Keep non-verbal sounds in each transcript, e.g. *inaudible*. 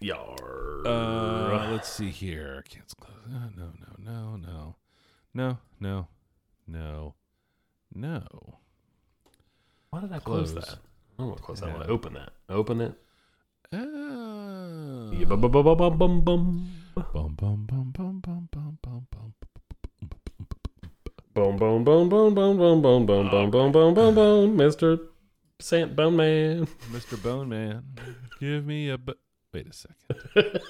Yar. Uh, let's see here. Cancel close. Uh, no, no, no, no, no, no, no, no. Why did I close, close. that? I don't want to close that. I want to open that. Open it. Uh, Yeah, bum, bum, bum, bum, bum, bum, bum. bum, bum, bum, bum, bum, bum, bum, bum. Boom, boom, boom, boom, boom, boom, boom, boom, boom, boom, boom, boom, boom, Mr. Sant Bone Man. Mr. Bone Man, give me a. Bu- Wait a second.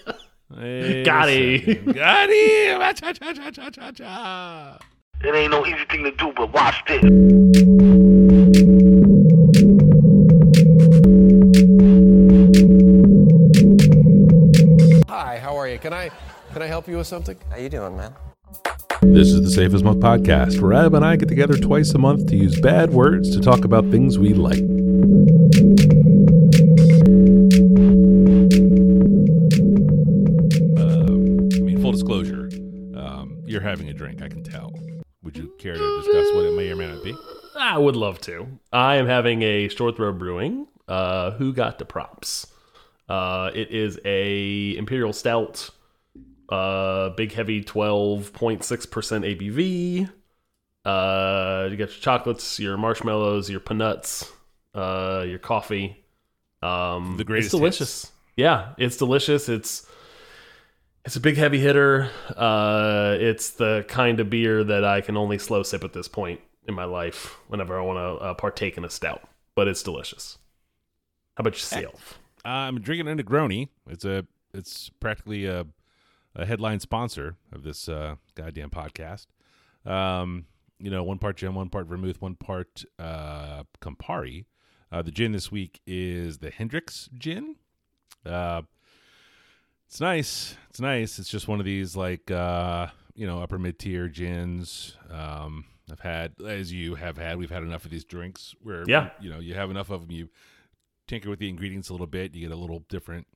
*laughs* Wait Got him. Got him. Cha, cha, cha, cha, cha, cha. It ain't no easy thing to do, but watch this. Hi, how are you? Can I can I help you with something? How you doing, man? This is the Safest as Milk podcast, where Adam and I get together twice a month to use bad words to talk about things we like. You're having a drink, I can tell. Would you care to discuss what it may or may not be? I would love to. I am having a short throw brewing. Uh, who got the props? Uh, it is a imperial stout, uh, big heavy twelve point six percent ABV. Uh, you got your chocolates, your marshmallows, your peanuts, uh, your coffee. Um, The greatest It's delicious. Yeah, it's delicious. It's it's a big heavy hitter. Uh, it's the kind of beer that I can only slow sip at this point in my life whenever I want to uh, partake in a stout. But it's delicious. How about yourself? I'm drinking a Negroni. It's a it's practically a, a headline sponsor of this uh, goddamn podcast. Um, you know, one part gin, one part vermouth, one part uh, Campari. Uh, the gin this week is the Hendrick's gin. Uh, it's nice. It's nice. It's just one of these like uh, you know upper mid tier gins. Um, I've had, as you have had, we've had enough of these drinks where Yeah. you know you have enough of them. You tinker with the ingredients a little bit, you get a little different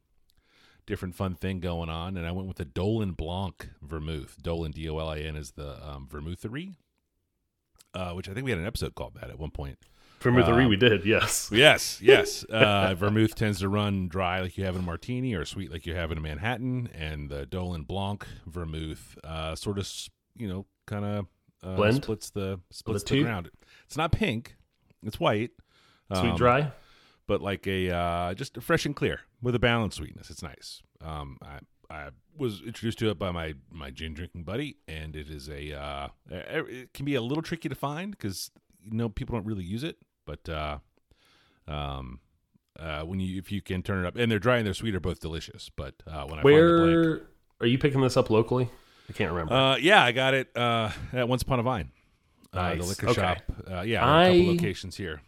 different fun thing going on. And I went with the Dolin Blanc vermouth. Dolin D O L I N is the um, vermouthery, uh, which I think we had an episode called that at one point. Vermouth um, we did, yes. Yes, yes. Uh, *laughs* vermouth tends to run dry like you have in a martini, or sweet like you have in a Manhattan. And the Dolin Blanc vermouth uh, sort of, you know, kind of uh, Blend? splits the splits the the, ground. It's not pink; it's white. Sweet Um, dry. but like a uh, just fresh and clear with a balanced sweetness. It's nice. Um, I I was introduced to it by my my gin drinking buddy, and it is a uh, it can be a little tricky to find because you know people don't really use it, but uh, um, uh, when you if you can turn it up, and they're dry and they're sweet are both delicious. But uh, when I the blank, Where are you picking this up locally? I can't remember. uh, yeah, I got it uh, at Once Upon a Vine, uh, the liquor Okay. shop. Uh, yeah, a couple locations here.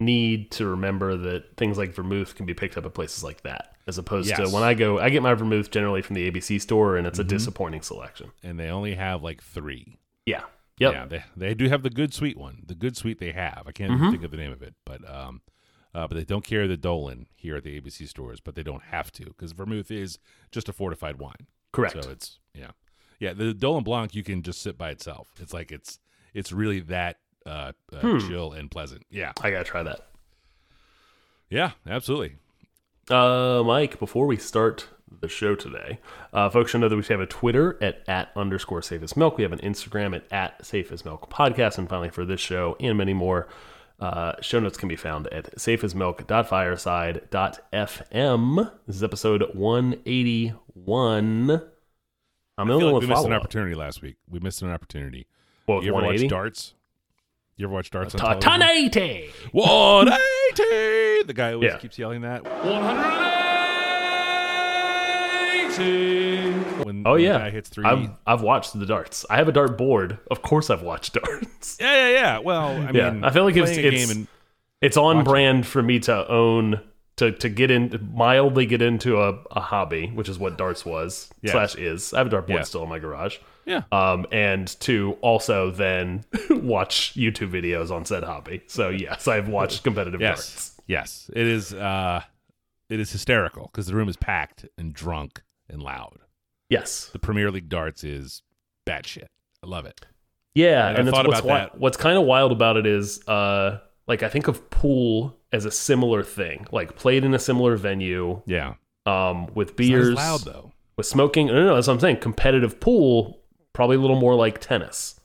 Need to remember that things like vermouth can be picked up at places like that, as opposed to when I go. I get my vermouth generally from the ABC store, and it's a disappointing selection. and they only have like three. Yeah. Yep. Yeah, they they do have the good sweet one. The good sweet they have. I can't Mm-hmm. think of the name of it, but um, uh, but they don't carry the Dolin here at the ABC stores, but they don't have to because vermouth is just a fortified wine. Correct. So it's yeah, yeah. The Dolin Blanc you can just sit by itself. It's like it's it's really that uh, uh Hmm. chill and pleasant. Yeah, I gotta try that. yeah, absolutely. Uh, Mike, before we start the show today, uh, folks should know that we have a Twitter at, at underscore safe as milk. We have an Instagram at, at safe as milk podcast. And finally, for this show and many more, uh, show notes can be found at safeasmilk.fireside.fm. This is episode 181. I'm the I only feel like one we missed an follow-up. opportunity last week. We missed an opportunity. What, You ever watch 180? darts? You ever watch darts on Ta- television? 1080! 180. The guy always Yeah. keeps yelling that. When Oh, yeah. guy hits three. I've, I've watched the darts. I have a dart board. Of course, I've watched *laughs* darts. yeah, yeah, yeah. Well, I Yeah, mean, I feel like it's- it's- game and It's on Watch it. brand for me to own to to get in mildly get into a, a hobby, which is what darts was Yes. slash is. I have a dartboard Yeah. still in my garage. yeah, Um, and to also then *laughs* watch YouTube videos on said hobby. So yes, I've watched competitive yes, darts. yes. It is. uh It is hysterical because the room is packed and drunk and loud. Yes. The Premier League darts is batshit. I love it. Yeah, And and, I it's thought what's about that. what's kind of wild about it is uh like I think of pool as a similar thing, like played in a similar venue, Yeah, Um, with beers, loud though. with smoking. No, no, no, that's what I'm saying. Competitive pool, probably a little more like tennis.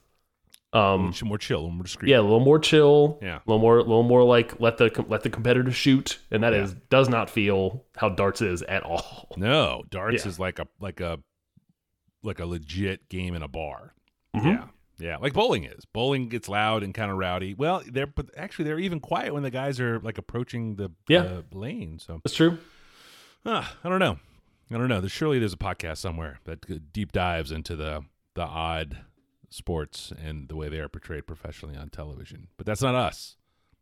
Um, more chill, a little more discreet. yeah, a little more chill. Yeah. a little more, a little more like let the let the competitor shoot, and that Yeah. is does not feel how darts is at all. *laughs* No, darts Yeah. is like a like a like a legit game in a bar. Mhm. Yeah. Yeah, like bowling is. Bowling gets loud and kind of rowdy. Well, they're but actually they're even quiet when the guys are like approaching the Yeah. uh, lane. So That's true. uh, I don't know. I don't know. There's surely there's a podcast somewhere that deep dives into the the odd sports and the way they are portrayed professionally on television. But that's not us.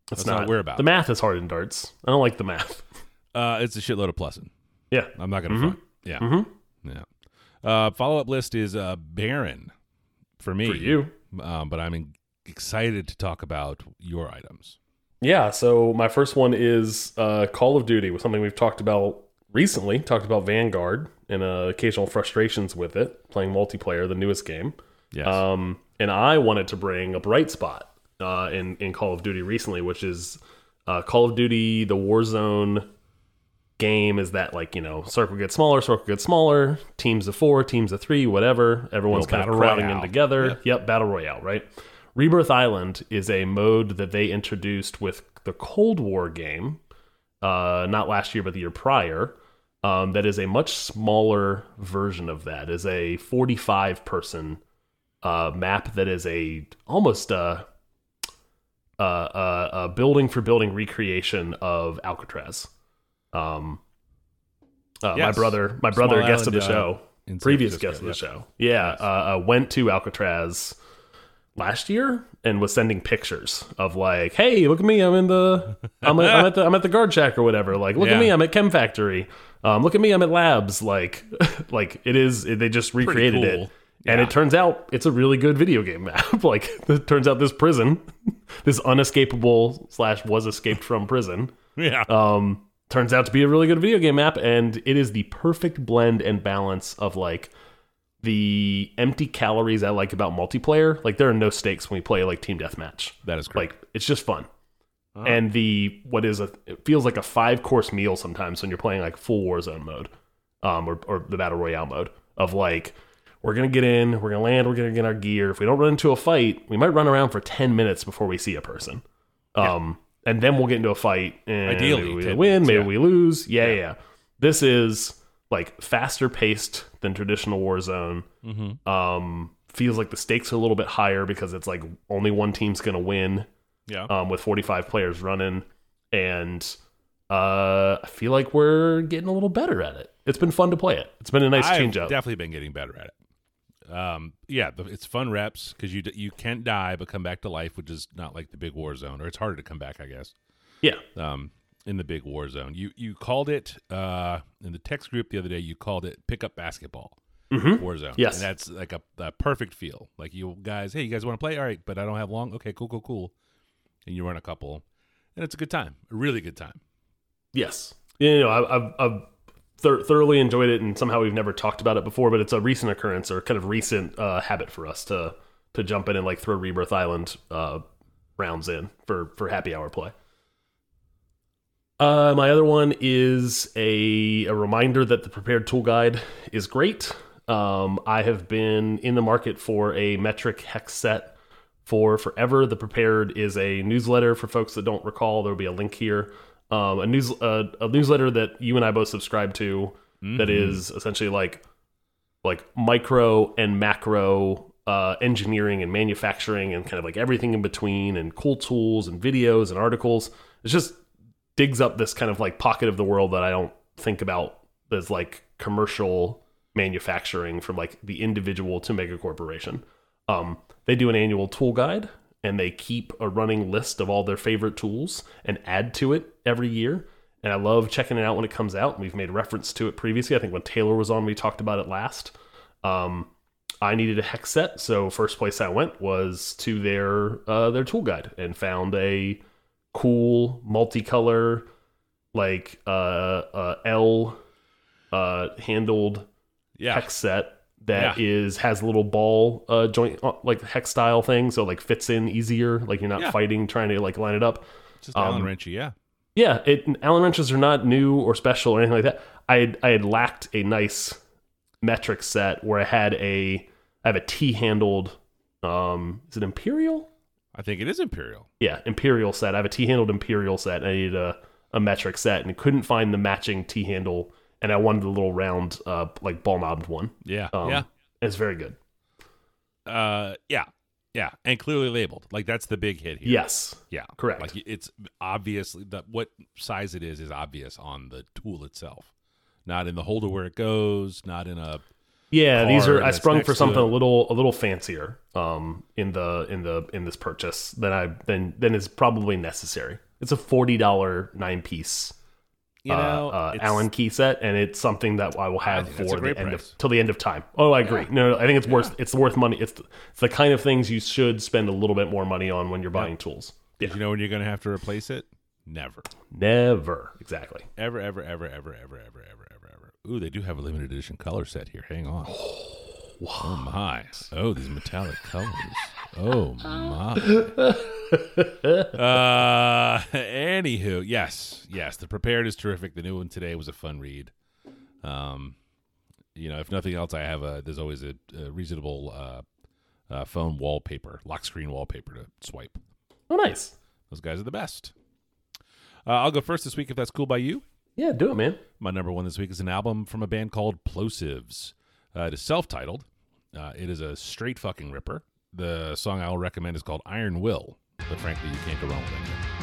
That's, That's not what we're about. The math is hard in darts. I don't like the math. *laughs* Uh, it's a shitload of plussing. Yeah. I'm not gonna Mhm. front. Yeah. Mhm. Yeah. Uh, follow up list is uh, barren for me. For you. Um, but I'm excited to talk about your items. Yeah, so my first one is uh, Call of Duty, was something we've talked about recently. Talked about Vanguard and uh, occasional frustrations with it, playing multiplayer, the newest game. Yes. Um, and I wanted to bring a bright spot uh, in in Call of Duty recently, which is uh, Call of Duty: The Warzone game. Is that like you know, circle gets smaller, circle gets smaller, teams of four, teams of three, whatever. Everyone's kind of crowding royale. in together. Yep. Yep, battle royale, right? Rebirth Island is a mode that they introduced with the Cold War game, uh, not last year but the year prior. Um, that is a much smaller version of that. Is a 45 person uh, map that is a almost a, a, a, a building for building recreation of Alcatraz. Um, uh, My brother, my brother, Small guest of the island, uh, show, previous Francisco, guest of the show, yeah, uh, uh, went to Alcatraz last year and was sending pictures of like, hey, look at me, I'm in the, I'm, at, I'm at the, I'm at the guard shack or whatever. Like, look Yeah. at me, I'm at Chem Factory. Um, look at me, I'm at Labs. Like, *laughs* like it is. They just recreated cool. it, and Yeah. it turns out it's a really good video game *laughs* map. like, it turns out this prison, *laughs* this unescapable slash was escaped from prison, Yeah. um, turns out to be a really good video game map, and it is the perfect blend and balance of like the empty calories I like about multiplayer. Like there are no stakes when we play like team deathmatch. that is great. Like it's just fun. Uh-huh. And the what is a it feels like a five course meal sometimes when you're playing like full Warzone mode, um, or or the battle royale mode of like we're gonna get in, we're gonna land, we're gonna get our gear. If we don't run into a fight, we might run around for ten minutes before we see a person. Um, and then we'll get into a fight. And Ideally, maybe we win, minutes, maybe yeah. we lose. Yeah, yeah, yeah. This is like faster paced than traditional Warzone. mm-hmm. Um, feels like the stakes are a little bit higher because it's like only one team's gonna win Yeah. um, with 45 players running, and uh, I feel like we're getting a little better at it. It's been fun to play it. It's been a nice I've change up. definitely been getting better at it. Um, yeah, the, it's fun reps because you d- you can't die but come back to life, which is not like the big war zone, or it's harder to come back, I guess. yeah, Um, in the big war zone, you you called it uh in the text group the other day. You called it pickup basketball war zone. Yes. and that's like a, a perfect feel. Like you guys, hey, you guys want to play? All right, but I don't have long. Okay, cool, cool, cool. And you run a couple, and it's a good time, a really good time. yes. You know, I, I've, I've thoroughly enjoyed it, and somehow we've never talked about it before, but it's a recent occurrence or kind of recent uh, habit for us to to jump in and like throw Rebirth Island uh, rounds in for for happy hour play. Uh, my other one is a, a reminder that the prepared tool guide is great. Um, I have been in the market for a metric hex set for forever. The prepared is a newsletter for folks that don't recall. There will be a link here. Um, a news uh, a newsletter that you and I both subscribe to that is essentially like like micro and macro uh, engineering and manufacturing and kind of like everything in between and cool tools and videos and articles. It just digs up this kind of like pocket of the world that I don't think about as like commercial manufacturing from like the individual to mega corporation. Um, they do an annual tool guide and they keep a running list of all their favorite tools and add to it every year. And I love checking it out when it comes out. We've made reference to it previously. I think when Taylor was on, we talked about it last. Um, I needed a hex set, so first place I went was to their uh, their tool guide and found a cool multicolor like uh, uh, L uh, handled Yeah, hex set that Yeah. is has a little ball uh, joint uh, like hex style thing, so like fits in easier. Like you're not Yeah. fighting trying to like line it up. just Allen um, wrenchy. Yeah, Yeah, it Allen wrenches are not new or special or anything like that. I had, I had lacked a nice metric set where I had a I have a T handled um is it Imperial? I think it is Imperial. Yeah, Imperial set. I have a T handled Imperial set and I needed a, a metric set and couldn't find the matching T handle and I wanted the little round uh like ball knobbed one. Yeah, Um, yeah, It's very good. uh, yeah, yeah, and clearly labeled. Like that's the big hit here. Yes. yeah, correct. Like it's obviously that what size it is is obvious on the tool itself, not in the holder where it goes, not in a Yeah, these are I sprung for something a little a little fancier um in the in the in this purchase than I than than is probably necessary. It's a forty dollar nine piece you uh, know uh, it's- Allen key set, and it's something that I will have a for the end price. of till the end of time. Oh, I agree. No, no, I think it's worth it's worth money. It's the, it's the kind of things you should spend a little bit more money on when you're buying tools. Yeah, You know when you're going to have to replace it? Never. never exactly. Ever, ever, ever, ever, ever, ever, ever, ever, ever. Ooh, they do have a limited edition color set here. Hang on. *gasps* *laughs* Oh my. Oh, these metallic colors. Oh my. *laughs* uh anywho, yes, yes. The prepared is terrific. The new one today was a fun read. Um you know, if nothing else, I have a there's always a, a reasonable uh, uh phone wallpaper, lock screen wallpaper to swipe. Oh, nice. Those guys are the best. Uh, I'll go first this week if that's cool by you. Yeah, do it, man. My number one this week is an album from a band called Plosivs. Uh, it is self titled. Uh, it is a straight fucking ripper. The song I will recommend is called Iron Will, but frankly, you can't go wrong with it.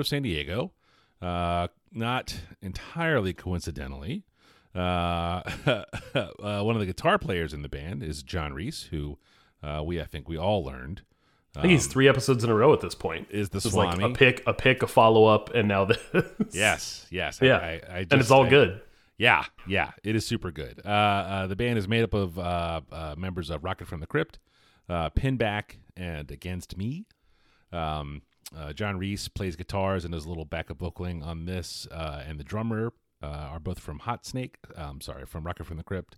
Out of San Diego. Uh, not entirely coincidentally. Uh, *laughs* uh, one of the guitar players in the band is John Reis, who uh, we I think we all learned I think he's three episodes in a row at this point. is the This is like a pick, a pick, a follow up, and now this. *laughs* Yes, yes, Yeah. I, I, I and it's all good. Yeah, yeah, it is super good. Uh, uh, the band is made up of uh, uh, members of Rocket from the Crypt, uh, Pinback, and Against Me. Um, uh, John Reis plays guitars and does a little backup vocaling on this, uh, and the drummer uh, are both from Hot Snake. Um, sorry, from Rocket from the Crypt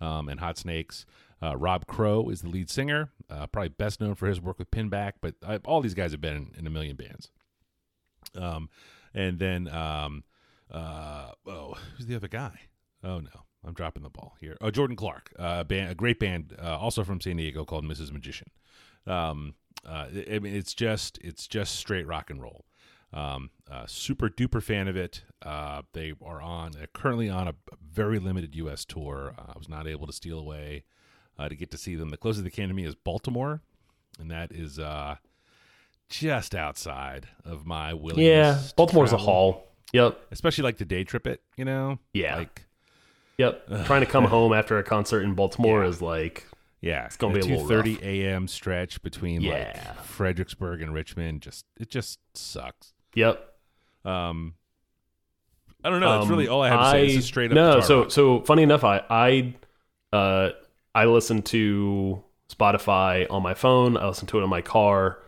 um, and Hot Snakes. Uh, Rob Crow is the lead singer, uh, probably best known for his work with Pinback, but uh, all these guys have been in, in a million bands. Um, and then um, oh, who's the other guy? Oh no, I'm dropping the ball here. Oh, Jordan Clark, a band, a great band, also from San Diego called Mrs. Magician. Um, uh, I mean, it's just it's just straight rock and roll. Um, uh, super duper fan of it. Uh, they are on currently on a very limited U.S. tour. Uh, I was not able to steal away uh, to get to see them. The closest they came to me is Baltimore, and that is uh, just outside of my willingness. Yeah, Baltimore's a haul. Yep, especially like to day trip it. You know, Yeah. like yep. Trying to come *laughs* home after a concert in Baltimore Yeah. is like, yeah, it's gonna be a little 2:30 a.m. stretch between Yeah. like Fredericksburg and Richmond. Just it just sucks. yep. Um, I don't know. That's Um, really all I have to say. It's just straight up. No, so rock. so funny enough, I I uh I listen to Spotify on my phone. I listen to it in my car,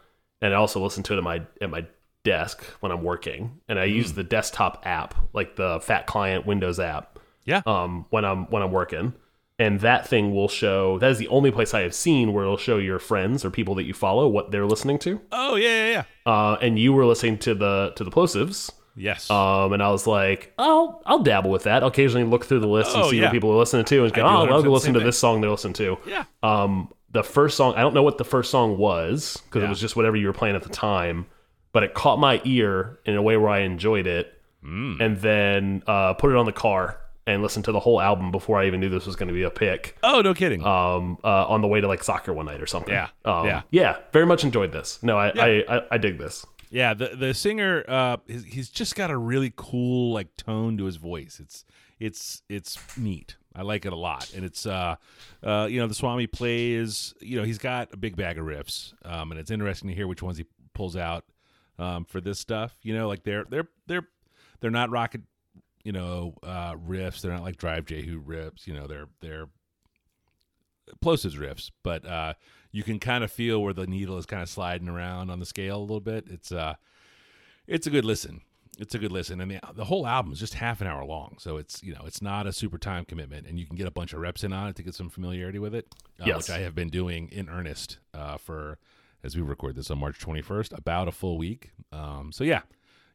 and I also listen to it at my at my desk when I'm working. And I Hmm. use the desktop app, like the Fat Client Windows app, yeah, um when I'm when I'm working. And that thing will show. That is the only place I have seen where it'll show your friends or people that you follow what they're listening to. oh yeah, yeah, yeah. Uh, and you were listening to the to the Plosivs. Yes. Um, and I was like, I'll I'll dabble with that. I'll occasionally look through the list and Oh, see yeah. what people are listening to, and go, oh, I'll go listen to thing. this song they're listening to. yeah. Um, the first song, I don't know what the first song was because Yeah. it was just whatever you were playing at the time, but it caught my ear in a way where I enjoyed it. and then uh, put it on the car and listened to the whole album before I even knew this was going to be a pick. Oh, no kidding. Um, uh, on the way to like soccer one night or something. Yeah, um, yeah. yeah. Very much enjoyed this. No, I, I, I, I dig this. Yeah, the the singer, uh, he's, he's just got a really cool like tone to his voice. It's it's it's neat. I like it a lot, and it's uh, uh, you know, the Swami plays. You know, he's got a big bag of riffs, um, and it's interesting to hear which ones he pulls out um, for this stuff. You know, like they're they're they're they're not rocket, you know, uh, riffs. They're not like Drive Jehu riffs. You know, they're they're Plosivs riffs, but uh, you can kind of feel where the needle is kind of sliding around on the scale a little bit. It's uh, it's a good listen. It's a good listen, and the the whole album is just half an hour long, so it's you know it's not a super time commitment, and you can get a bunch of reps in on it to get some familiarity with it, uh, Yes. which I have been doing in earnest uh, for as we record this on March twenty first, about a full week. Um, so yeah,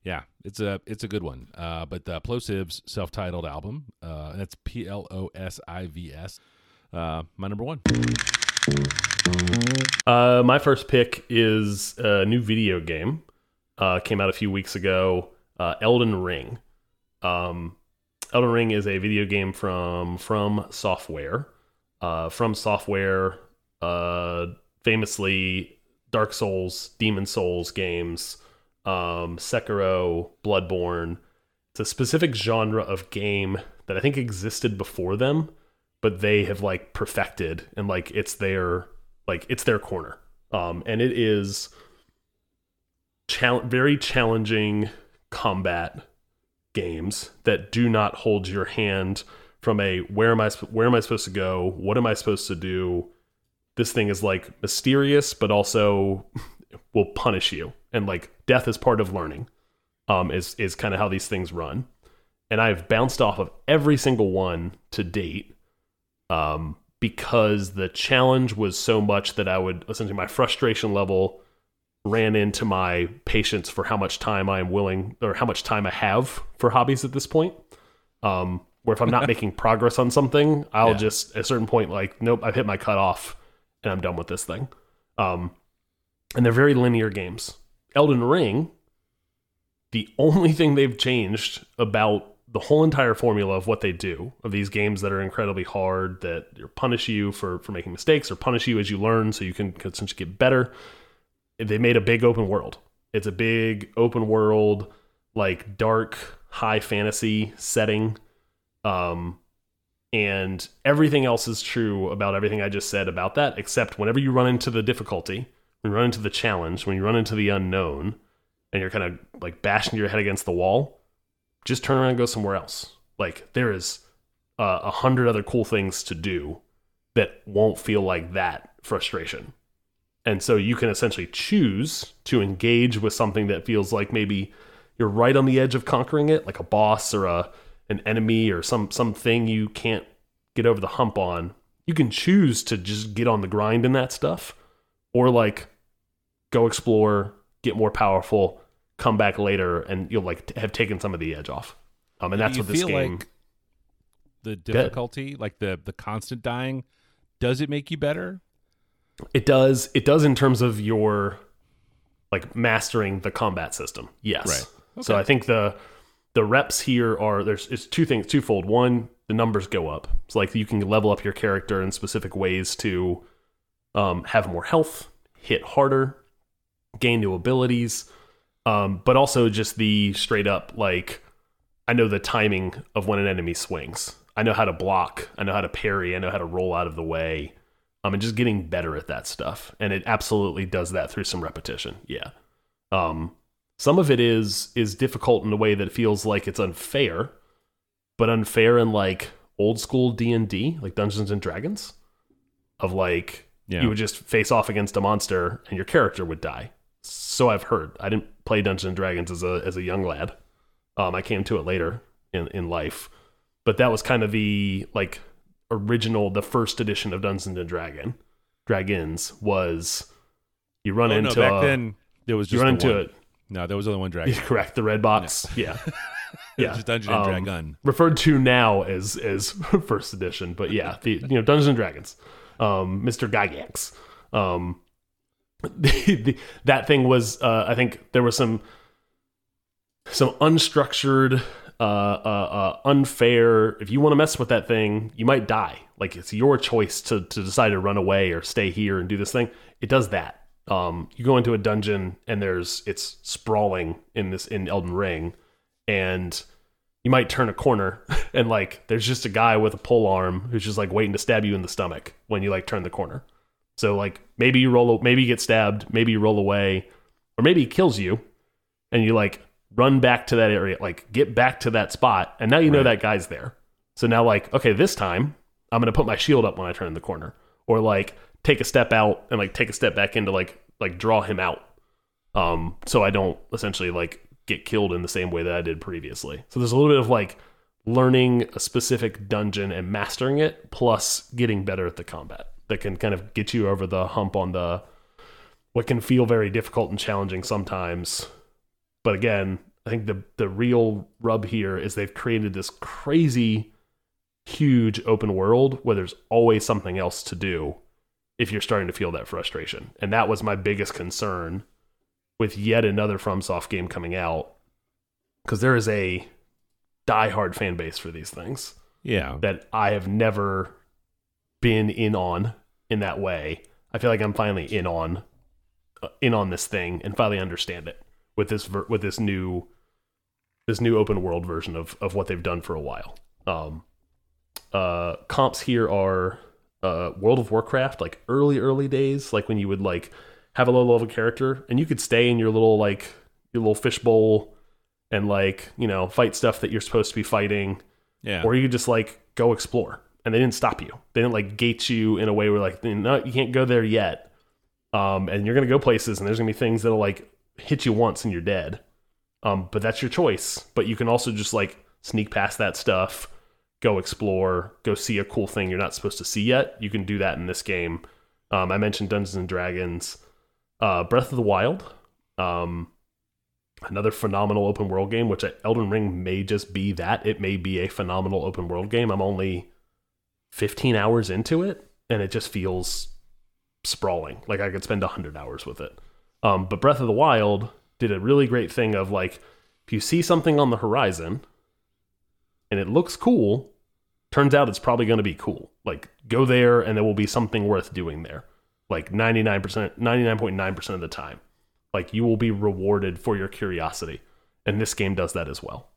yeah, it's a it's a good one. Uh, but uh, Plosiv's self titled album, uh, that's P L O S I V S, uh, my number one. Uh, my first pick is a new video game. Uh, came out a few weeks ago. Uh, Elden Ring. Um, Elden Ring is a video game from From Software. Uh, from Software, uh, famously Dark Souls, Demon Souls games, um, Sekiro, Bloodborne. It's a specific genre of game that I think existed before them, but they have like perfected and like it's their like it's their corner. Um, and it is chal- very challenging combat games that do not hold your hand from a where am I where am I supposed to go? What am I supposed to do? This thing is like mysterious, but also will punish you. And like death is part of learning. Um, is is kind of how these things run. And I've bounced off of every single one to date um, because the challenge was so much that I would essentially my frustration level ran into my patience for how much time I am willing or how much time I have for hobbies at this point. Um, where if I'm not *laughs* making progress on something, I'll Yeah. just at a certain point like, nope, I've hit my cutoff and I'm done with this thing. Um, and they're very linear games. Elden Ring, the only thing they've changed about the whole entire formula of what they do of these games that are incredibly hard that punish you for for making mistakes or punish you as you learn so you can essentially get better they made a big open world it's a big open world like dark high fantasy setting um and everything else is true about everything i just said about that except whenever you run into the difficulty when you run into the challenge when you run into the unknown and you're kind of like bashing your head against the wall just turn around and go somewhere else. Like there is uh, a hundred other cool things to do that won't feel like that frustration. And so you can essentially choose to engage with something that feels like maybe you're right on the edge of conquering it, like a boss or a an enemy or some something you can't get over the hump on. You can choose to just get on the grind in that stuff or like go explore, get more powerful, come back later and you'll like have taken some of the edge off. Um, and that's what this feel game. like the difficulty, like the the constant dying, does it make you better? It does. It does in terms of your like mastering the combat system. Yes. Right. So I think the the reps here are there's it's two things twofold. One, the numbers go up. It's like you can level up your character in specific ways to um, have more health, hit harder, gain new abilities, um, but also just the straight up like I know the timing of when an enemy swings. I know how to block. I know how to parry. I know how to roll out of the way. Um, and just getting better at that stuff. And it absolutely does that through some repetition. Yeah. Um, some of it is is difficult in a way that feels like it's unfair, but unfair in like old school D and D, like Dungeons and Dragons, of like Yeah. you would just face off against a monster and your character would die. So I've heard. I didn't play Dungeons and Dragons as a as a young lad. Um, I came to it later in in life, but that was kind of the like original, the first edition of Dungeons and Dragon Dragons was you run Oh, into no, back a- then there was just you run into it. No, there was only one dragon. *laughs* Correct, the red box. Yeah, *laughs* yeah. just Dungeon and Um, Dragon. referred to now as as *laughs* first edition, but yeah, the you know Dungeons and Dragons, um, Mr. Gygax. Um, the, *laughs* the, that thing was, uh, I think there was some some unstructured, uh, uh, uh, unfair. If you want to mess with that thing, you might die. Like it's your choice to to decide to run away or stay here and do this thing. It does that. Um, you go into a dungeon and there's it's sprawling in this in Elden Ring, and you might turn a corner *laughs* and like there's just a guy with a pole arm who's just like waiting to stab you in the stomach when you like turn the corner. So like maybe you roll, maybe you get stabbed, maybe you roll away, or maybe he kills you, and you like run back to that area, like get back to that spot, and now you know that guy's there. So now like okay, this time I'm gonna put my shield up when I turn in the corner, or like take a step out and like take a step back into like like draw him out, um, so I don't essentially like get killed in the same way that I did previously. So there's a little bit of like learning a specific dungeon and mastering it, plus getting better at the combat that can kind of get you over the hump on the what can feel very difficult and challenging sometimes. But again, I think the the real rub here is they've created this crazy huge open world where there's always something else to do if you're starting to feel that frustration. And that was my biggest concern with yet another FromSoft game coming out because there is a diehard fan base for these things Yeah. that I have never been in on in that way. I feel like I'm finally in on uh, in on this thing and finally understand it with this ver- with this new this new open world version of of what they've done for a while. Um, uh, comps here are uh, World of Warcraft, like early early days, like when you would like have a low level character and you could stay in your little like your little fishbowl and like you know fight stuff that you're supposed to be fighting Yeah. or you could just like go explore and they didn't stop you. They didn't like gate you in a way where like no you can't go there yet. Um and you're gonna go places and there's gonna be things that'll like hit you once and you're dead. Um but that's your choice. But you can also just like sneak past that stuff go explore go see a cool thing you're not supposed to see yet. You can do that in this game. Um i mentioned dungeons and dragons. Uh breath of the wild um another phenomenal open world game which elden ring may just be that. It may be a phenomenal open world game. I'm only 15 hours into it and it just feels sprawling. Like i could spend 100 hours with it. Um, but breath of the wild did a really great thing of like if you see something on the horizon and it looks cool turns out it's probably going to be cool. Like go there and there will be something worth doing there. Like 99% 99.9% of the time. Like you will be rewarded for your curiosity. And this game does that as well.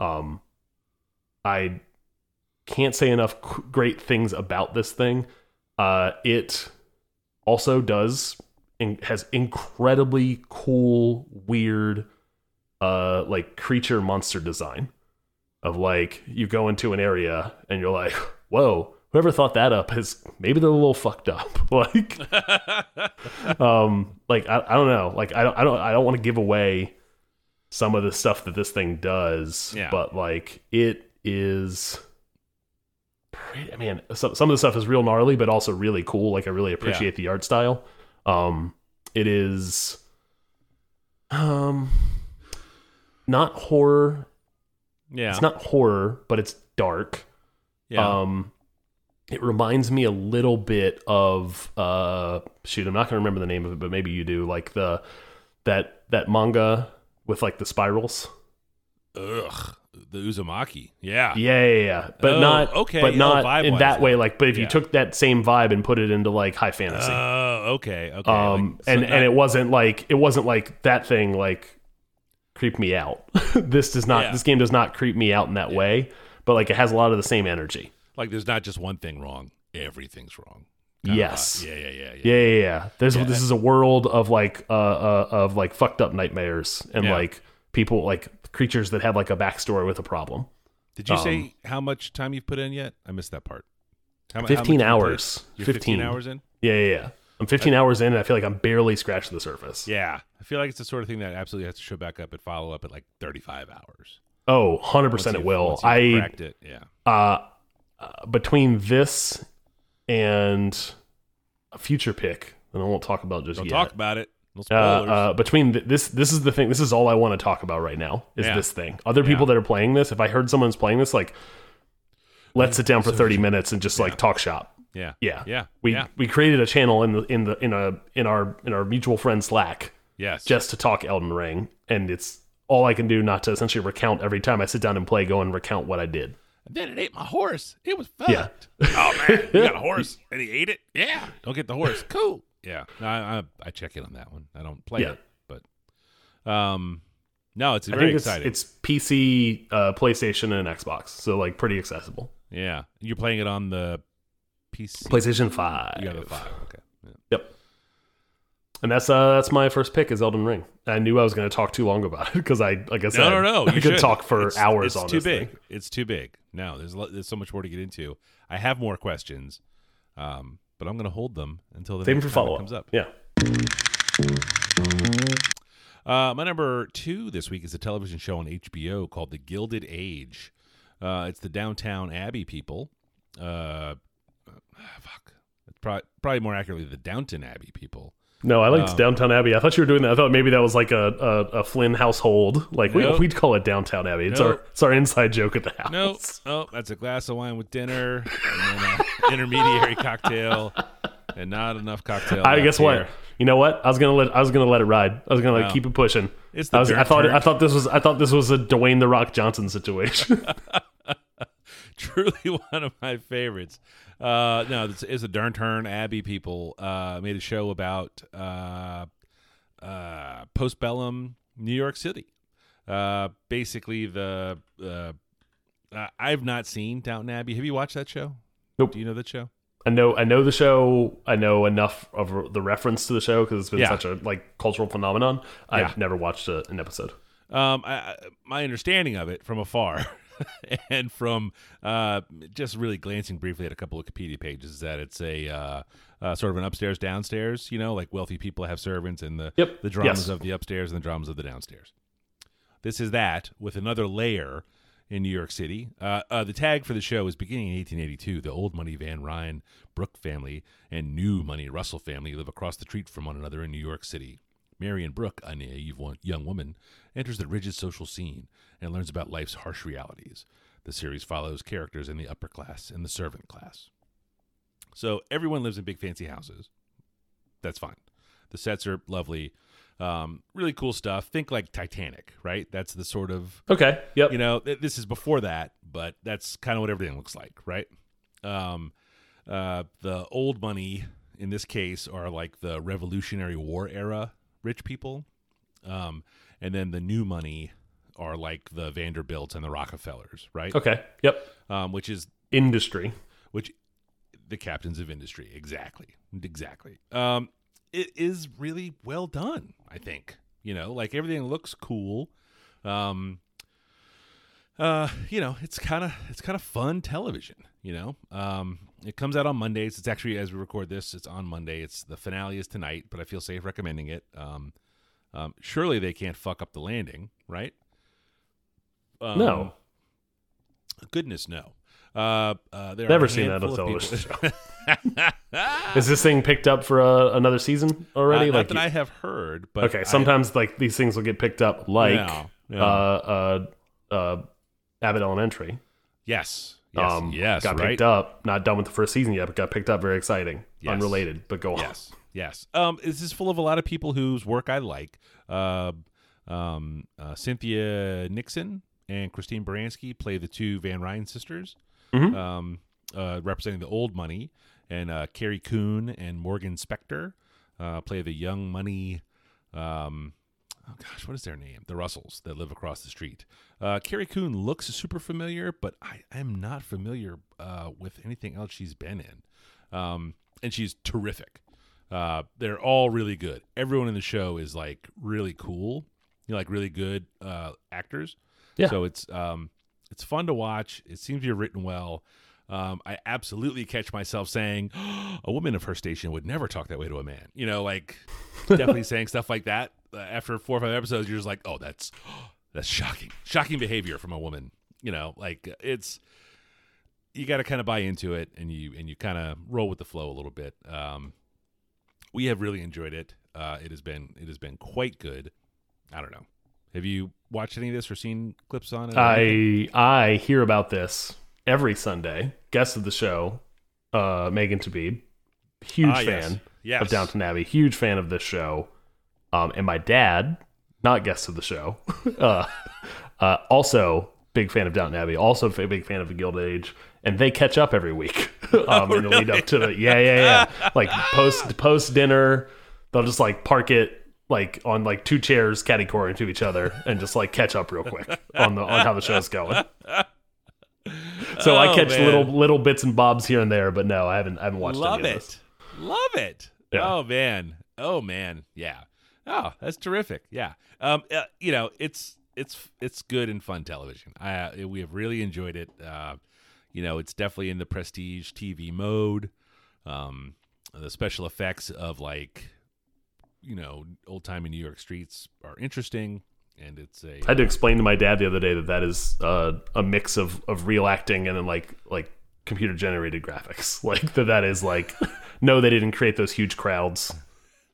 Um i can't say enough great things about this thing. Uh it also does in, has incredibly cool weird uh like creature monster design of like you go into an area and you're like whoa whoever thought that up is maybe they're a little fucked up. *laughs* Like *laughs* um like I, I don't know. Like i don't i don't i don't want to give away some of the stuff that this thing does Yeah. but like it is pretty, i mean some, some of the stuff is real gnarly but also really cool like i really appreciate the art style um it is um not horror yeah. it's not horror but it's dark yeah. um, it reminds me a little bit of uh, shoot, I'm not gonna remember the name of it, but maybe you do. Like the that that manga with like the spirals. Ugh. The Uzumaki. Yeah. Yeah, yeah, yeah. But Oh, not okay. but Oh, not in that way. Like, but if you took that same vibe and put it into like high fantasy, Oh, okay. Okay. um, Like, so and not- and it wasn't like it wasn't like that thing like creep me out. *laughs* this does not. Yeah. This game does not creep me out in that way. But like, it has a lot of the same energy. like there's not just one thing wrong. Everything's wrong. Kinda Yes. Yeah, yeah, yeah, yeah. Yeah, yeah, yeah. There's Yeah. this is a world of like uh, uh of like fucked up nightmares and Yeah. like people like creatures that have like a backstory with a problem. Did you Um, say how much time you've put in yet? I missed that part. How, mu- how 15 much have you played? hours. You're 15. 15 hours in? Yeah, yeah, yeah. I'm 15 hours in and I feel like I'm barely scratching the surface. Yeah. I feel like it's the sort of thing that absolutely has to show back up and follow up at like 35 hours. Oh, 100% Once it will. I cracked it. Yeah. uh, uh between this and a future pick, and I won't talk about just Don't yet. talk about it. No uh, uh, between th- this, this is the thing. This is all I want to talk about right now. Is Yeah. this thing? Other people Yeah. that are playing this. If I heard someone's playing this, like, let's sit down for thirty minutes and just like talk shop. yeah. Yeah, Yeah. We we created a channel in the in the in a in our in our mutual friend Slack Yes. just to talk Elden Ring, and it's all I can do not to essentially recount every time I sit down and play, go and recount what I did. And then it ate my horse. It was fucked. Yeah. oh man, you got a horse *laughs* and he ate it. Yeah. Don't get the horse. Cool. Yeah. I, I I check in on that one. I don't play Yeah. it, but um, no, it's I very it's, exciting. it's PC, uh, PlayStation, and Xbox, so like pretty accessible. yeah. You're playing it on the PC. PlayStation Five. You got the five. Okay. Yeah. Yep. And that's uh that's my first pick is Elden Ring. I knew I was going to talk too long about it because I like I said No, no, no. I you could talk for It's- hours it's on too big. thing. It's too big. No, there's there's so much more to get into. I have more questions, um, but I'm going to hold them until the Save next for follow comes up. up. Yeah. Uh, my number two this week is a television show on HBO called The Gilded Age. Uh, it's the Downtown Abbey people. Uh, fuck. It's probably, probably more accurately the Downton Abbey people. No, I liked Um, Downtown Abbey. I thought you were doing that. I thought maybe that was like a a, a Flynn household. Like Nope. we, we'd call it Downtown Abbey. It's our it's our inside joke at the house. No, oh, that's a glass of wine with dinner, and then an *laughs* intermediary cocktail, and not enough cocktail. I guess here. what? You know what? I was gonna let I was gonna let it ride. I was gonna like, Wow. keep it pushing. It's the I, was, I thought I thought this was I thought this was a Dwayne the Rock Johnson situation. *laughs* truly *laughs* one of my favorites. Uh, no, it's, it's the Downtown Abbey people uh, made a show about uh, uh, postbellum New York City. Uh, basically, the uh, I've not seen Downton Abbey. Have you watched that show? Nope. Do you know that show? I know I know the show. I know enough of the reference to the show because it's been Yeah. such a like cultural phenomenon. I've never watched a, an episode. Um, I, I- my understanding of it from afar, *laughs* and from uh, just really glancing briefly at a couple of Wikipedia pages, that it's a uh, uh, sort of an upstairs downstairs. You know, like wealthy people have servants, and the Yep. the dramas Yes. of the upstairs and the dramas of the downstairs. This is that with another layer in New York City. Uh, uh, the tag for the show is beginning in 1882. The old money Van Rhijn Brook family and new money Russell family live across the street from one another in New York City. Marian Brook, a naive young woman, enters the rigid social scene and learns about life's harsh realities. The series follows characters in the upper class and the servant class. So everyone lives in big fancy houses. That's fine. The sets are lovely. Um, really cool stuff. Think like Titanic, right? That's the sort of Okay. Yep. you know th- this is before that but that's kind of what everything looks like right um uh the old money in this case are like the revolutionary war era rich people um and then the new money are like the vanderbilts and the rockefellers right okay. Yep. um which is Industry. which the captains of industry exactly exactly um it is really well done i think you know like everything looks cool um uh you know it's kind of it's kind of fun television you know um it comes out on mondays it's actually as we record this it's on monday it's the finale is tonight but i feel safe recommending it um um surely they can't fuck up the landing right um, No. goodness no uh, uh, Never seen that on handful a of television *laughs* Is this thing picked up for uh, another season already? Uh, like not that I have heard, but okay, I- sometimes like these things will get picked up, like Yeah, yeah. uh uh uh Abbott Elementary. yes, yes, um, yes, got right, picked up. Not done with the first season yet, but got picked up. Very exciting. Yes. Unrelated, but go on. yes, yes. Um, this is full of a lot of people whose work I like. Uh, um, uh, Cynthia Nixon and Christine Baranski play the two Van Rhijn sisters, Mhm. um, uh, representing the old money, and uh, Carrie Coon and Morgan Spector uh, play the young money. Um, oh gosh, what is their name? The Russells that live across the street. Uh, Carrie Coon looks super familiar, but I am not familiar uh, with anything else she's been in. Um, and she's terrific. Uh, they're all really good. Everyone in the show is like really cool. You know, like really good uh, actors. Yeah. So it's um, it's fun to watch. It seems to be written well. Um, I absolutely catch myself saying, *gasps* "A woman of her station would never talk that way to a man." You know, like *laughs* definitely saying stuff like that. Uh, after four or five episodes, you're just like, "Oh, that's *gasps* that's shocking, shocking behavior from a woman." You know, like it's you got to kind of buy into it, and you and you kind of roll with the flow a little bit. Um, we have really enjoyed it. Uh, it has been it has been quite good. I don't know. Have you watched any of this or seen clips on it? I I hear about this every Sunday. Guest of the show, uh, Megan Tabib, huge Ah, yes. fan Yes. of Downton Abbey, huge fan of this show. Um, and my dad not guest of the show. *laughs* uh, uh, also, big fan of Downton Abbey. Also, a big fan of the Gilded Age, and they catch up every week *laughs* um, in the lead up to the yeah, yeah, yeah. *laughs* like post post dinner, they'll just like park it like on like two chairs catty corner to each other and just like catch up real quick on the on how the show's going. So I Oh, catch man. little little bits and bobs here and there, but no, I haven't I haven't watched Love it. Love it. Yeah. Oh man. Oh man. Yeah. Oh, that's terrific. Yeah. Um. uh, you know, it's it's it's good and fun television. I uh, we have really enjoyed it. Uh, you know, it's definitely in the prestige TV mode. Um, the special effects of like, you know, old timey New York streets are interesting, and it's a I had to explain to my dad the other day that that is uh, a mix of, of real acting and then like like computer generated graphics. *laughs* Like that that is like *laughs* no, they didn't create those huge crowds.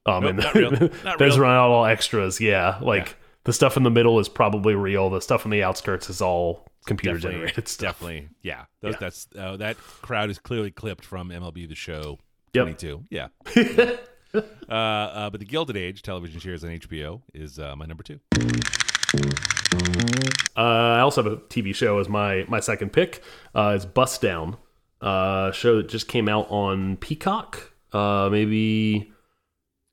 Um, Nope, and not real. *laughs* Not those are not all extras. Yeah, like the stuff in the middle is probably real. The stuff on the outskirts is all computer definitely, generated stuff. Definitely, yeah. *laughs* Those, Yeah. That's uh, that crowd is clearly clipped from MLB The Show Yep. 22. Yeah. *laughs* uh, uh, but the Gilded Age television series on HBO is uh, my number two. Uh, I also have a TV show as my my second pick. Uh, it's Bust Down, uh, show that just came out on Peacock, uh, maybe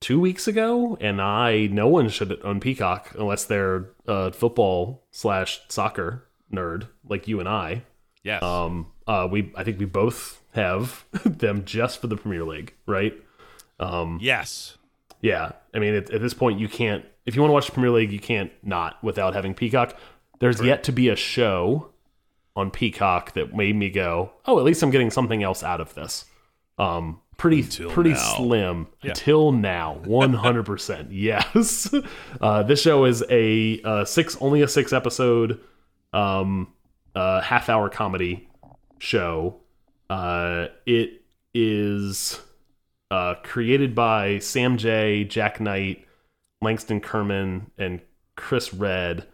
two weeks ago, and I no one should own Peacock unless they're a football slash soccer nerd like you and I. Yes. Um, uh, we I think we both have *laughs* them just for the Premier League, right? Um, yes. yeah, I mean, at, at this point, you can't. If you want to watch the Premier League, you can't not without having Peacock. There's yet to be a show on Peacock that made me go, "Oh, at least I'm getting something else out of this." Um, pretty pretty now. slim Yeah. until now, 100. percent *laughs* Yes, uh, this show is a uh, six only a six episode, um, uh, half hour comedy show. Uh, it is uh, created by Sam Jay, Jak Knight, Langston Kerman, and Chris Redd.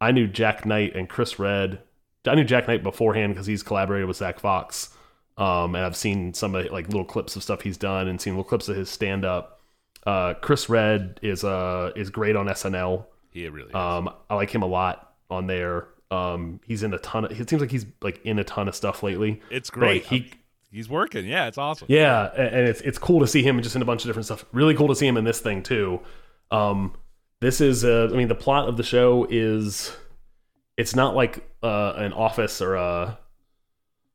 I knew Jak Knight and Chris Redd. I knew Jak Knight beforehand because he's collaborated with Zack Fox, um, and I've seen some of like little clips of stuff he's done and seen little clips of his stand up. Uh, Chris Redd is uh is great on SNL. He really is. Um, I like him a lot on there. Um, he's in a ton of. It seems like he's like in a ton of stuff lately. it's great. like, he He's working. Yeah, it's awesome. yeah, and it's it's cool to see him just in a bunch of different stuff. Really cool to see him in this thing too. Um, this is, uh, I mean, the plot of the show is, it's not like uh, an office or a,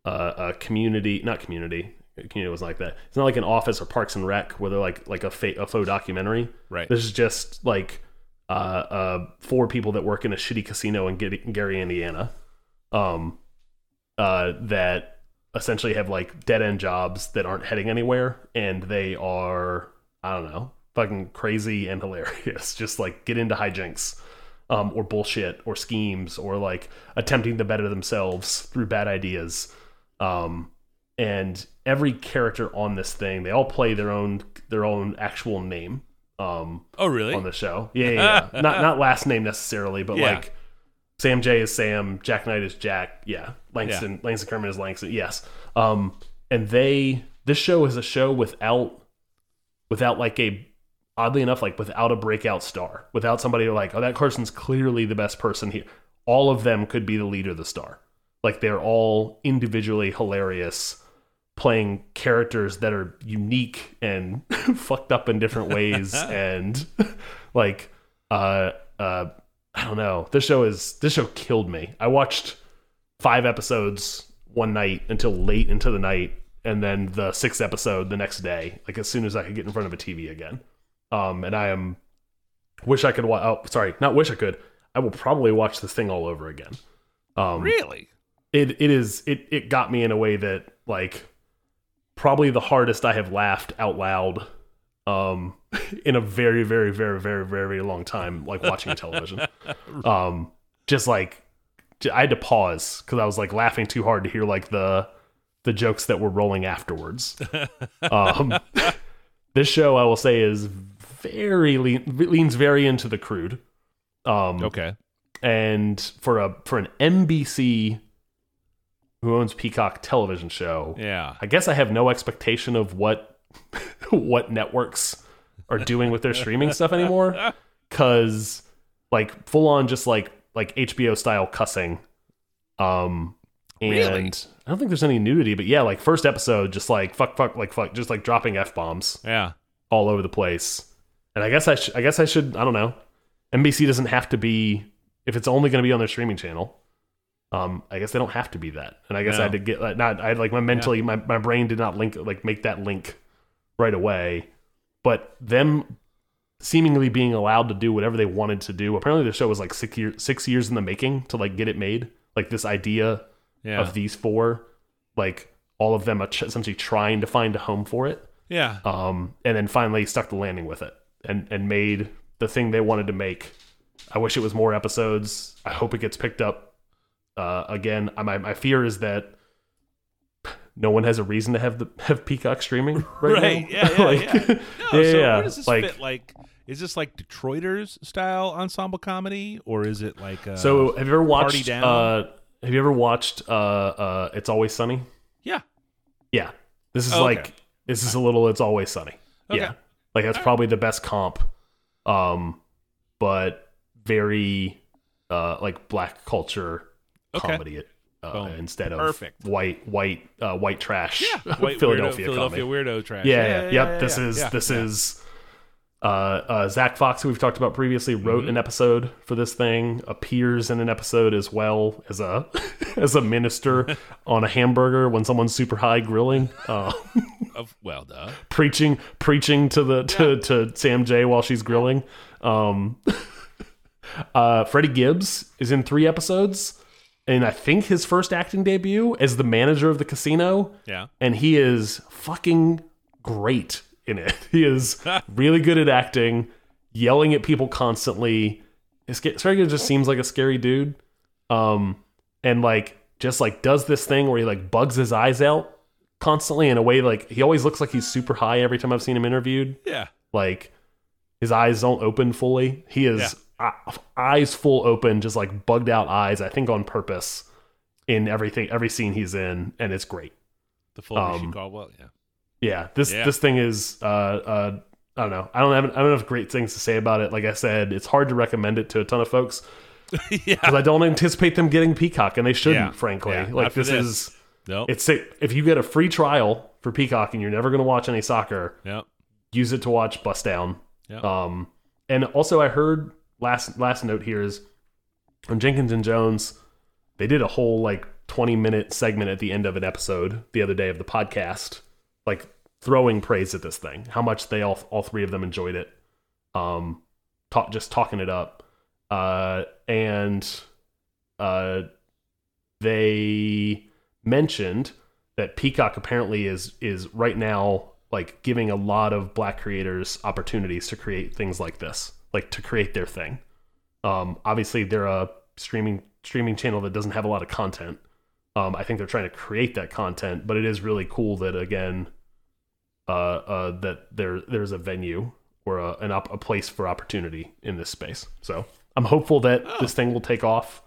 a a community, not community. Community was like that. It's not like an office or Parks and Rec where they're like like a, fa- a faux documentary. Right. This is just like uh, uh, four people that work in a shitty casino in Gary, Gary Indiana, um, uh, that essentially have like dead end jobs that aren't heading anywhere, and they are I don't know, fucking crazy and *laughs* hilarious. Just like get into hijinks, um, or bullshit, or schemes, or like attempting to better themselves through bad ideas. Um, and every character on this thing, they all play their own their own actual name. Um, Oh, really? on the show. Yeah, yeah, yeah. *laughs* not not last name necessarily, but Yeah. like Sam Jay is Sam, Jak Knight is Jack. Yeah, Langston Langston Kerman is Langston. Yes. Um, and they this show is a show without without like a oddly enough like without a breakout star, without somebody like oh that person's clearly the best person here. All of them could be the leader, the star. Like they're all individually hilarious playing characters that are unique and *laughs* fucked up in different ways *laughs* and *laughs* like uh uh I don't know. This show is this show killed me. I watched 5 episodes one night until late into the night and then the sixth episode the next day like as soon as I could get in front of a TV again. Um and I am wish I could watch. oh sorry, not wish I could. I will probably watch this thing all over again. Um really? It it is it it got me in a way that like probably the hardest I have laughed out loud um *laughs* in a very very very very very long time like watching television. *laughs* Um just like I had to pause cuz I was like laughing too hard to hear like the the jokes that were rolling afterwards. *laughs* Um this show I will say is very lean, leans very into the crude. Um Okay. and for a for an NBC who owns Peacock television show, Yeah. I guess I have no expectation of what *laughs* what networks are doing with their streaming stuff anymore *laughs* cuz like full on just like like HBO style cussing. Um, and Really? I don't think there's any nudity, but yeah, like first episode, just like fuck, fuck, like fuck, just like dropping f bombs Yeah. all over the place. And I guess I, sh- I guess I should, I don't know. NBC doesn't have to be if it's only going to be on their streaming channel. Um, I guess they don't have to be that. And I guess I had to get like, not. I like my mentally, my my brain did not link like make that link right away. But them seemingly being allowed to do whatever they wanted to do. Apparently, the show was like six years six years in the making to like get it made. Like this idea Yeah. of these four, like all of them essentially trying to find a home for it yeah. um, and then finally stuck the landing with it and and made the thing they wanted to make. I wish it was more episodes. I hope it gets picked up uh, again. My my fear is that no one has a reason to have the have Peacock streaming right, *laughs* Right. now. Yeah. Yeah. *laughs* Like, yeah. *laughs* No, yeah, so yeah. where does this like fit? Like, is this like Detroiters style ensemble comedy, or is it like? Uh, so. Have you ever watched? Uh, have you ever watched? Uh, uh, it's always sunny. yeah. Yeah, this is Oh, okay. like this is a little. It's always sunny. Okay. Yeah, like that's probably the best comp. Um, but very uh like black culture Okay. comedy uh, instead of Perfect. white white uh white trash *laughs* White Philadelphia weirdo, comedy. Philadelphia weirdo trash. Yeah, yeah, yeah, yep. yeah, this yeah, is yeah, this yeah. is uh, uh, Zack Fox, who we've talked about previously, wrote Mm-hmm. an episode for this thing. Appears in an episode as well as a *laughs* as a minister *laughs* on a hamburger when someone's super high grilling, uh, Of, well, duh. preaching preaching to the to, to Sam Jay while she's grilling. Um, uh, Freddie Gibbs is in three episodes, and I think his first acting debut as the manager of the casino Yeah. and he is fucking great in it. *laughs* He is *laughs* really good at acting, yelling at people constantly. Sergio just seems like a scary dude, um, and like just like does this thing where he like bugs his eyes out constantly in a way like he always looks like he's super high every time I've seen him interviewed. Yeah. Like his eyes don't open fully. He is uh, eyes full open, just like bugged out eyes. I think on purpose in everything, every scene he's in, and it's great. The full Um, Caldwell. Yeah. Yeah, this Yeah. this thing is uh uh I don't know. I don't have I don't have great things to say about it. Like I said, it's hard to recommend it to a ton of folks *laughs* yeah. because I don't anticipate them getting Peacock, and they shouldn't. Yeah. Frankly, Yeah, like this, this. is Nope. it's if you get a free trial for Peacock and you're never going to watch any soccer, Yep. use it to watch Bust Down. Yep. Um, and also I heard last last note here is on Jenkins and Jones, they did a whole like 20 minute segment at the end of an episode the other day of the podcast, like throwing praise at this thing, how much they all all three of them enjoyed it. Um, talk just talking it up, uh, and uh, they mentioned that Peacock apparently is is right now like giving a lot of black creators opportunities to create things like this, like to create their thing. Um, obviously, they're a streaming streaming channel that doesn't have a lot of content. Um, I think they're trying to create that content, but it is really cool that again, uh, uh, that there there's a venue or a an op- a place for opportunity in this space. So I'm hopeful that this thing will take off.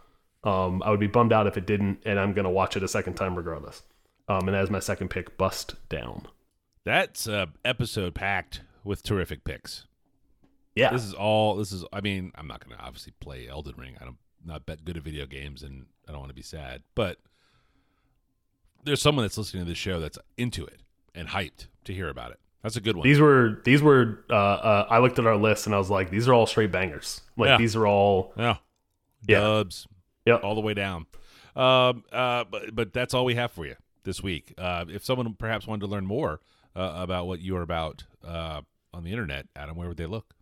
Um, I would be bummed out if it didn't, and I'm gonna watch it a second time regardless. Um, and as my second pick, Bust Down. That's a episode packed with terrific picks. Yeah, This is all. This is. I mean, I'm not going to obviously play Elden Ring. I'm not bet good at video games, and I don't want to be sad. But there's someone that's listening to this show that's into it and hyped to hear about it. That's a good one. these were these were. Uh, uh, I looked at our list and I was like, these are all straight bangers. Like Yeah. these are all. yeah, Yeah. dubs. Yep. all the way down. Um, uh, but but that's all we have for you this week. Uh, if someone perhaps wanted to learn more uh, about what you are about uh, on the internet, Adam, where would they look?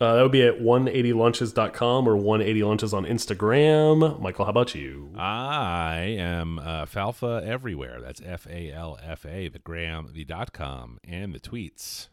Uh, that would be at 180lunches.com or 180lunches on Instagram. Michael, how about you? I am uh, Falfa everywhere. That's F A L F A, the gram, the dot com, and the tweets.